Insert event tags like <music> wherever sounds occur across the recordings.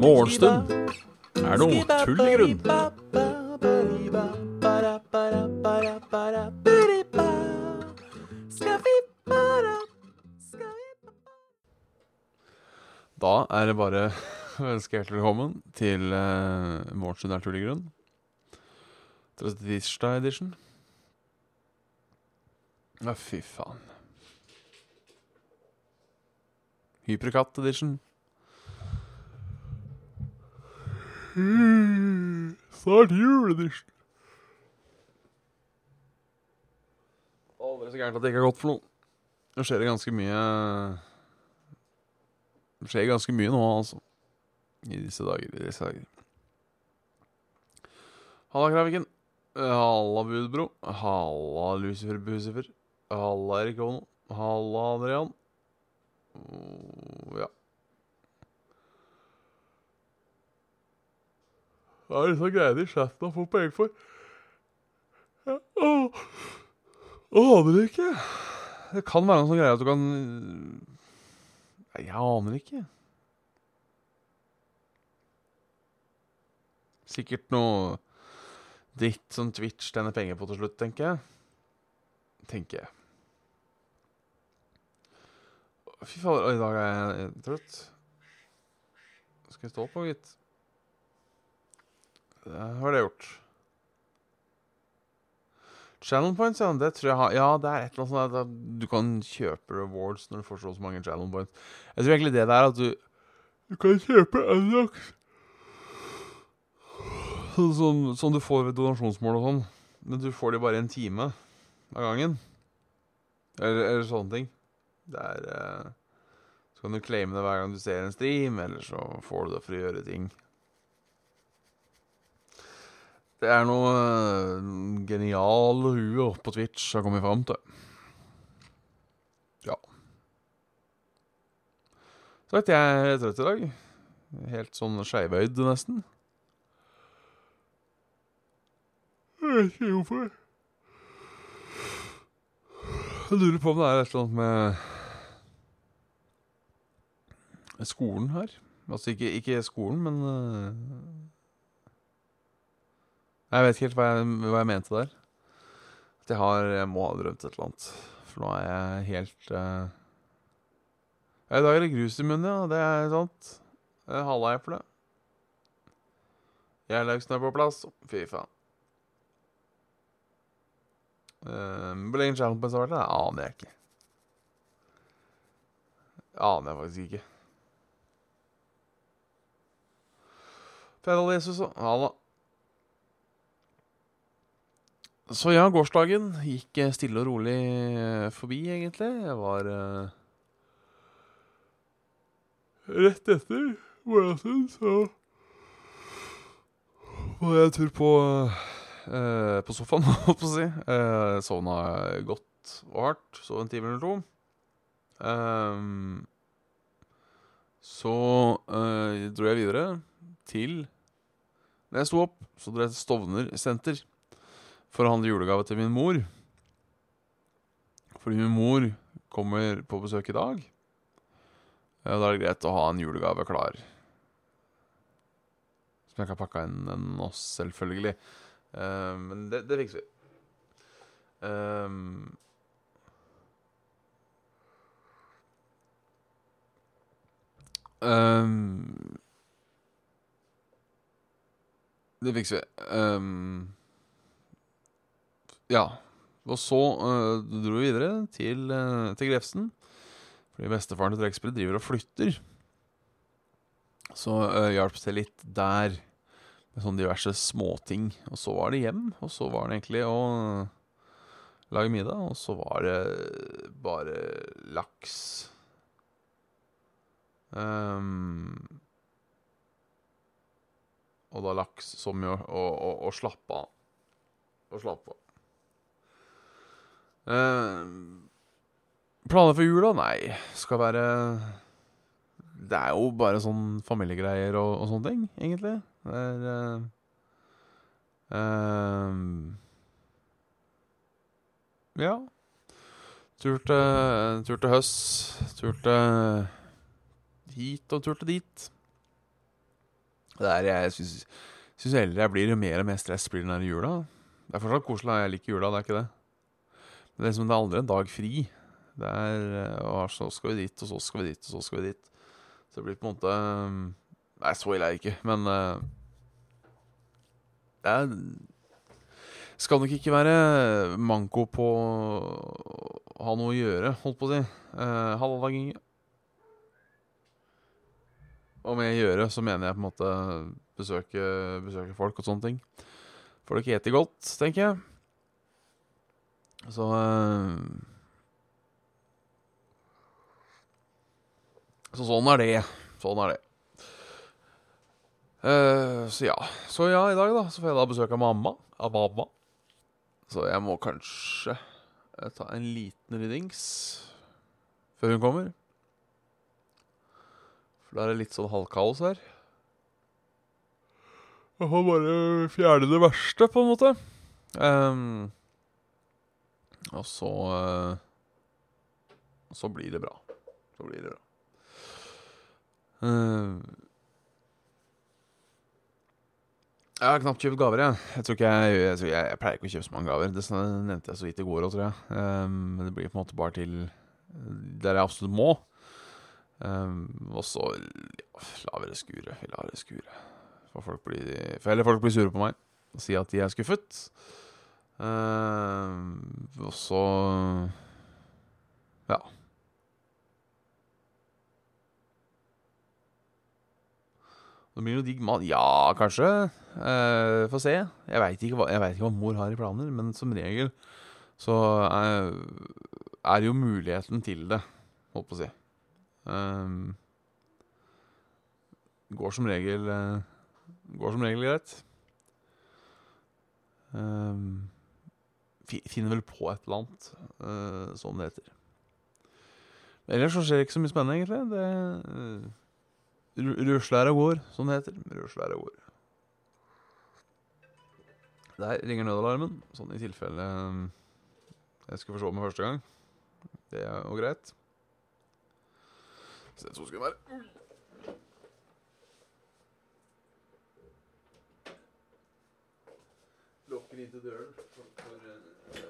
Morgenstund er noe tull i grunn. Da er det bare å ønske hjertelig velkommen til uh, Morgenstund er tull i grunn. Tirsdag edition. Ja, fy faen. Hyperkatt edition. Snart jul edition. Aldri så gærent at det ikke er godt for noe. Nå skjer det ganske mye Det skjer ganske mye nå, altså. I disse dager. I disse dager. Halla, Kraviken. Halla, Budbro. Halla, Lucifer Bucifer. Halla, Erik Ono. Halla, Adrian. Oh, ja. Det er disse greiene i chatten å få penger for. Jeg aner ikke. Det kan være en sånn greie at du kan Nei, jeg aner ikke. Sikkert noe dritt som Twitch tjener penger på til slutt, tenker jeg. Tenker jeg. Fy fader, i dag er jeg trøtt. Skal jeg stå på, gitt? Det har det gjort. Channel points, ja. Det tror jeg har Ja, det er et eller annet sånt at du kan kjøpe rewards når du får så mange channel points. Jeg tror egentlig det der at du Du kan kjøpe unlocks Sånn som, som du får ved donasjonsmål og sånn. Men du får de bare en time av gangen. Eller, eller sånne ting. Det er eh, Så kan du claime det hver gang du ser en stream, eller så får du det for å gjøre ting. Det er noe uh, genial hue på Twitch har kommet fram til. Ja. Sagt, jeg er trøtt i dag. Helt sånn skeivøyd, nesten. Jeg vet ikke hvorfor. Jeg lurer på om det er et eller annet med skolen her. Altså ikke, ikke skolen, men uh, Jeg vet ikke helt hva jeg, hva jeg mente der. At jeg har Jeg må ha drømt et eller annet. For nå er jeg helt uh, I dag er det grus i munnen, ja. Det er sant. Uh, Halla jeg for det. Gjerlaugsen er på plass. Fy faen. Hvor lenge Points har vært der, aner jeg ikke. Aner jeg faktisk ikke. Fedal Jesus og Halla. Så ja, gårsdagen gikk eh, stille og rolig eh, forbi, egentlig. Jeg var uh, Rett etter morgenstund så var jeg en tur på uh, På sofaen, <laughs> holdt på å si. Uh, sovna godt og hardt. Sov en time eller to. Um, så dro jeg videre til Når jeg sto opp, så jeg til Stovner senter for å handle julegave til min mor. Fordi min mor kommer på besøk i dag. Ja, da er det greit å ha en julegave klar. Som jeg kan pakke inn enn oss, selvfølgelig. Uh, men det, det fikser vi. Ehm. Ehm. Det fikser vi. Um, ja. Og så uh, dro vi videre til, uh, til Grefsen. Fordi bestefaren til trekkspillet driver og flytter. Så uh, hjalp det litt der. Med sånne diverse småting. Og så var det hjem. Og så var det egentlig å lage middag. Og så var det bare laks. Ehm, og da laks som å, å, å slappe av. Og slappe av. Eh, Planer for jula? Nei, skal være Det er jo bare sånn familiegreier og, og sånne ting, egentlig. Det er eh, eh, Ja. Tur til, tur til høst, tur til hit og tur til dit. Det er, jeg syns, heller jeg blir, jo mer og mer stress blir den der jula. Det er fortsatt koselig, jeg liker jula, det er ikke det. Men det er, liksom, det er aldri en dag fri. Det er og Så skal vi dit, og så skal vi dit, og så skal vi dit. Så det blir på en måte Nei, så ille er det ikke, men uh, Det er skal nok ikke være manko på å ha noe å gjøre, holdt på å si. Eh. Og med gjøre så mener jeg på en måte besøke, besøke folk og sånne ting. Folk eter godt, tenker jeg. Så uh, Så sånn er det. Sånn er det. Uh, så ja. Så ja, i dag da Så får jeg da besøk av mamma. Av mamma. Så jeg må kanskje ta en liten ryddings før hun kommer. For da er det litt sånn halvkaos her. Jeg får bare fjerne det verste, på en måte. Um, og så uh, Så blir det bra. Så blir det bra. Uh, jeg har knapt kjøpt gaver, jeg. Jeg, tror ikke jeg, jeg, tror jeg, jeg pleier ikke å kjøpe så mange gaver. Det nevnte jeg så vidt i går òg, tror jeg. Um, men det blir på en måte bare til der jeg absolutt må. Um, og så ja, lavere skure. Lavere skure. For folk blir, for heller folk blir sure på meg og sier at de er skuffet. Um, og så Ja. Det blir jo digg mat. Ja, kanskje. Uh, Få se. Jeg veit ikke, ikke, hva mor har i planer, men som regel så er, er jo muligheten til det, holdt på å si. Um, går som regel uh, Går som regel greit. Um, finner vel på et eller annet, uh, som det heter. Ellers så skjer det ikke så mye spennende, egentlig. Det uh, Rusler og går, som det heter. Rusler og går. Der ringer nødalarmen, sånn i tilfelle jeg skulle forsove meg første gang. Det er jo greit. Det to sekunder her. Lokker inn til døren uh,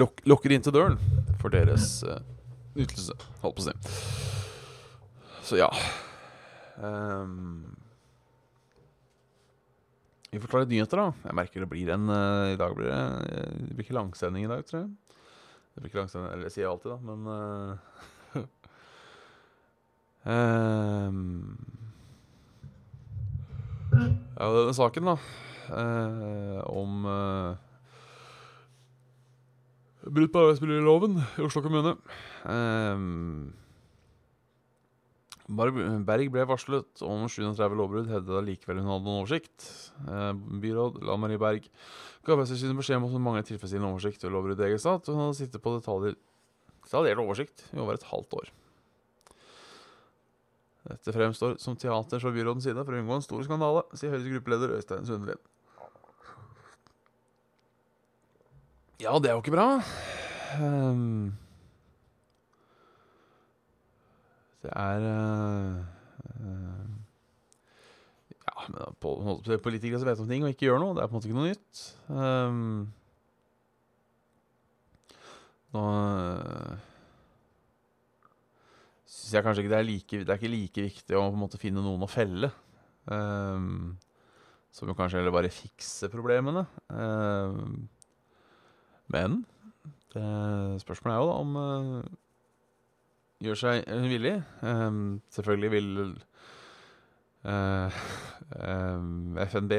lok, Lokker inn til døren for deres uh, nytelse, holdt på å si. Så ja. Um, vi får ta litt nyheter, da. Jeg merker det blir en uh, I dag blir det Det blir ikke langsending i dag, tror jeg. Det blir ikke langsending, eller det sier jeg alltid, da, men um, Ja, denne saken, da, uh, om uh, brudd på arbeidsmiljøloven i Oslo kommune. Um, Berg ble varslet om 37 lovbrudd, hevdet likevel hun hadde noen oversikt. Eh, byråd Lan Marie Berg ga Arbeidstilsynet beskjed om at hun manglet tilfredsstillende oversikt ved lovbrudd i egen stat. Hun hadde sittet på detaljer, detaljert oversikt i over et halvt år. Dette fremstår som teater fra byrådens side for å unngå en stor skandale, sier Høyres gruppeleder Øystein Sundlin. Ja, det er jo ikke bra. Um Det er uh, uh, Ja, men på, politikere som vet om ting og ikke gjør noe, det er på en måte ikke noe nytt. Um, nå syns jeg kanskje ikke det er like Det er ikke like viktig å på en måte finne noen å felle. Um, som jo kanskje heller bare fikser problemene. Um, men det, spørsmålet er jo da om gjør seg villig. Um, selvfølgelig vil uh, um, FNB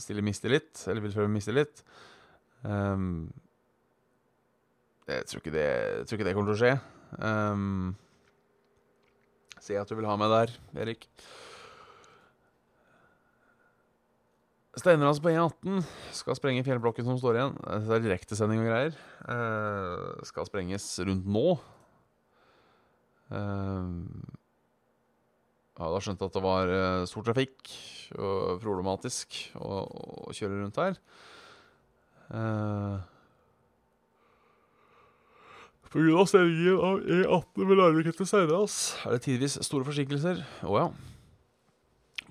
stille mistillit, eller vil føle mistillit. Um, jeg, tror ikke det, jeg tror ikke det kommer til å skje. Um, Se at du vil ha meg der, Erik. Steinras på E18 skal sprenge fjellblokken som står igjen. Det er direktesending og greier. Uh, skal sprenges rundt nå. Uh, jeg hadde skjønt at det var uh, stor trafikk og problematisk å, å kjøre rundt her. Uh, Pga. stengingen av E18 ved Larvik etter Steinas er det tidvis store forsinkelser. Å ja.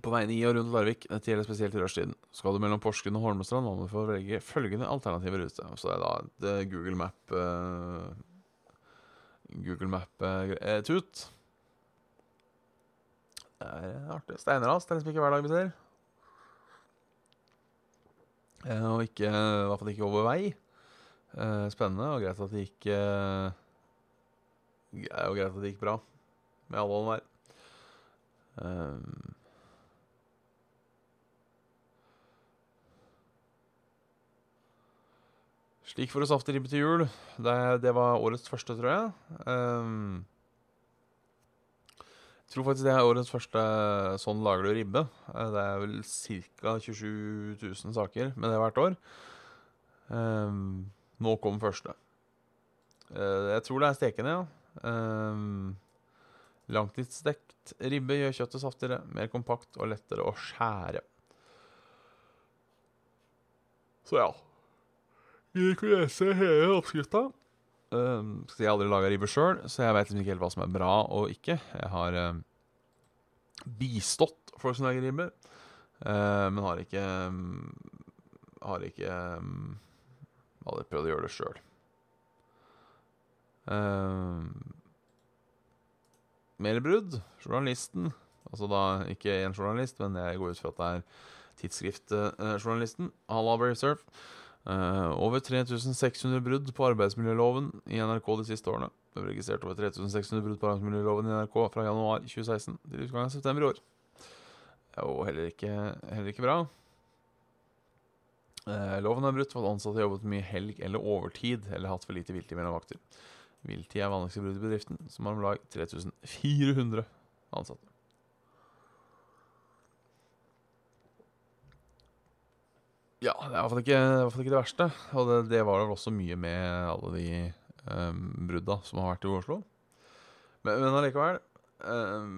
På veiene i og rundt Larvik, dette gjelder spesielt i rushtiden, skal du mellom Porsgrunn og Holmestrand, må du få velge følgende alternative rute. Så det er da et eh, Google Map uh, Google Map-tut. Uh, det er artig. Steinras, det er liksom ikke hver dag vi ser. Og ikke, i hvert fall ikke over vei. Uh, spennende, og greit at det gikk er jo greit at det gikk bra med alle og enhver. Slik for å safte ribbe til jul. Det, det, var årets første, tror jeg. Um, jeg tror faktisk det er årets første sånn lager du ribbe. Det er vel ca. 27 000 saker med det hvert år. Um, nå kom første. Uh, jeg tror det er stekende, ja. Um, langtidsstekt ribbe gjør kjøttet saftigere, mer kompakt og lettere å skjære. Så ja. Vi kan lese hele oppskrifta. Um, jeg har aldri laga ribbe sjøl, så jeg veit liksom ikke helt hva som er bra og ikke. Jeg har um, bistått folk som lager ribber, uh, men har ikke um, Har ikke um, aldri prøvd å gjøre det sjøl. Uh, Melbrudd, journalisten Altså da ikke én journalist, men jeg går ut fra at det er tidsskriftjournalisten. Uh, Halla, Surf. Uh, over 3600 brudd på arbeidsmiljøloven i NRK de siste årene. Det ble registrert over 3600 brudd på arbeidsmiljøloven i NRK fra januar 2016 til utgangen av september i år. Det er jo heller ikke, heller ikke bra. Uh, loven er brutt for at ansatte har jobbet mye helg eller overtid eller hatt for lite viltid mellom vakter. Viltid er vanligste brudd i bedriften, som har om lag 3400 ansatte. Ja, det er i hvert fall ikke, ikke, det verste. Og det, det, var vel også mye med alle de um, brudda som har vært i Oslo. Men, men allikevel um,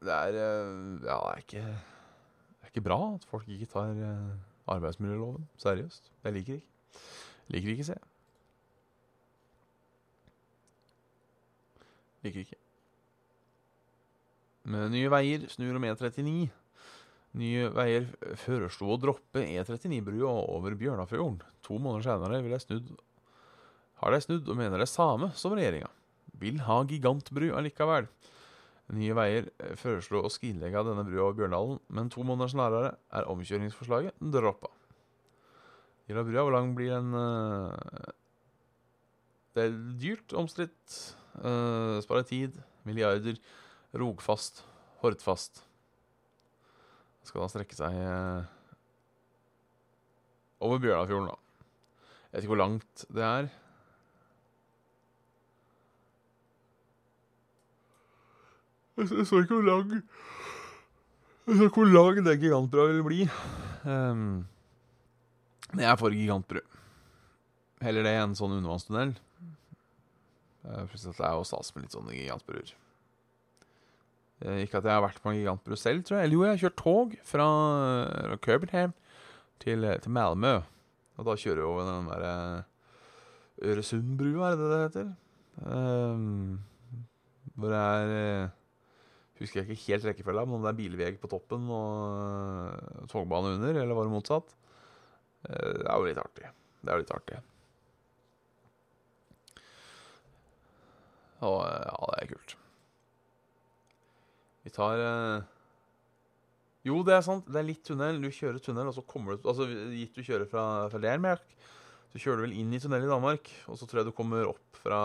Det er Ja, det er ikke Det er ikke bra at folk ikke tar uh, arbeidsmiljøloven seriøst. Jeg liker ikke. Liker ikke, se. Liker ikke. Med Nye Veier snur om E39. Nye Veier foreslo å droppe E39-brua over Bjørnafjorden. To måneder senere vil jeg snudd, har de snudd og mener det samme som regjeringa. Vil ha gigantbru allikevel. Nye Veier foreslo å skrinlegge denne brua over Bjørndalen, men to måneder snarere er omkjøringsforslaget droppa. Gjelda brua, hvor lang blir den uh, Det er dyrt, omstridt. Uh, tid, milliarder. Rogfast, Hordfast. Skal da strekke seg over Bjørnafjorden, da. Jeg vet ikke hvor langt det er. Jeg så ikke hvor lang Jeg så ikke hvor lang det gigantbrødet vil bli. Um, jeg er for gigantbru. Heller det enn sånn undervannstunnel. Eh, det er jo stas med litt sånne gigantbruer. Eh, ikke at jeg har vært på en gigantbru selv, tror jeg. Eller jo, jeg har kjørt tog fra Kirbenham til, til Malmö. Og da kjører jeg over den derre Øresundbrua, er det det heter? Um, hvor det er Husker jeg ikke helt rekkefølga, men om det er bilveg på toppen og togbane under, eller var det motsatt? Det er jo litt artig. Det er jo litt artig. Og ja, det er kult. Vi tar uh... Jo, det er sant. Det er litt tunnel. Du kjører tunnel, og så kommer du Altså, gitt du kjører fra, fra Lermerk, så kjører du vel inn i tunnel i Danmark, og så tror jeg du kommer opp fra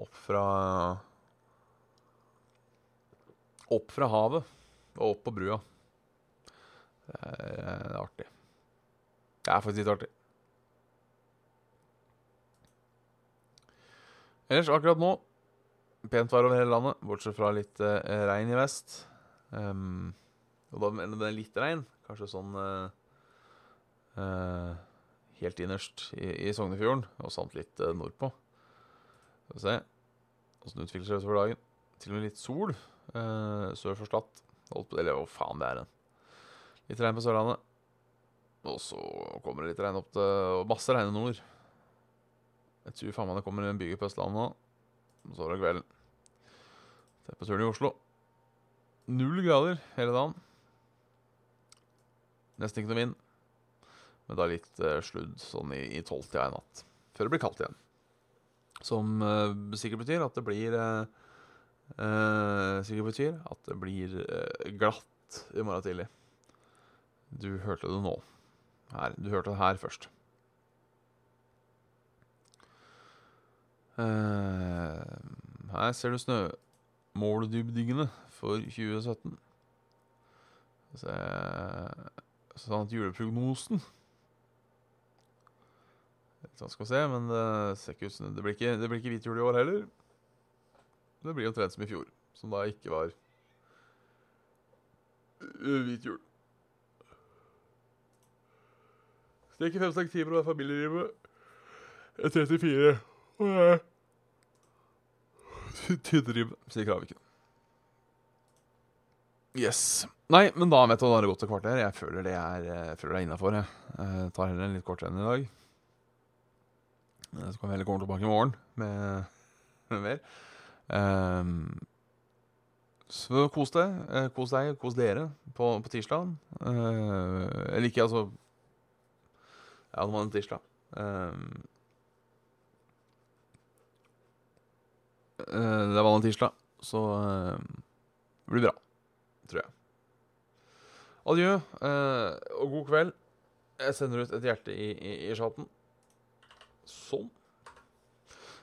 Opp fra Opp fra havet og opp på brua. Det er, artig. Det er faktisk litt artig. Ellers akkurat nå pent vær over hele landet, bortsett fra litt eh, regn i vest. Um, og da mener det litt regn, kanskje sånn eh, eh, helt innerst i, i Sognefjorden, og samt litt eh, nordpå. Skal vi se åssen utvikler seg utover dagen. Til og med litt sol eh, sør for Stad. Eller hva faen det er en. Litt regn på Sørlandet. Og så kommer det litt regn opp til Og masse regn i nord. Jeg tror faen meg det kommer en byge på Østlandet nå. Og så var det kvelden. Temperaturen i Oslo null grader hele dagen. Nesten ikke noe vind. Men da litt uh, sludd sånn i, i tolvtida i natt. Før det blir kaldt igjen. Som uh, sikkert betyr at det blir uh, Sikkert betyr at det blir glatt i morgen tidlig. Du hørte det nå. Her. Du hørte det her først. her ser du snømåldybdingene for 2017. Så, sånn at juleprognosen Litt skal se, men det ser ikke ut som Det blir ikke, det blir ikke hvit jul i år heller. Det blir omtrent som i fjor, som da ikke var hvit jul. Steker fem seks timer og er familielivet. 34 og jeg Tynneribbe, sier Kraviken. Yes. Nei, men da vet du, da har det gått et kvarter. Jeg føler det er, jeg føler det er innafor. Jeg. jeg tar heller en litt kortere enn i dag. Så kan vi heller komme tilbake i morgen med, <laughs> med mer. Um, så kos deg. Eh, kos deg, kos dere på, på tirsdag. Uh, eller ikke, altså Ja, det var en tirsdag. Um, uh, det var en tirsdag, så det blir bra tror jeg. Adjø eh, og god kveld. Jeg sender ut et hjerte i, i, i chatten. Sånn.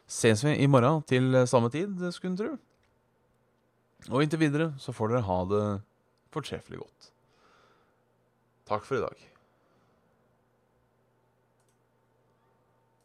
Ses vi i morgen til samme tid, skulle en tro. Og inntil videre så får dere ha det fortreffelig godt. Takk for i dag.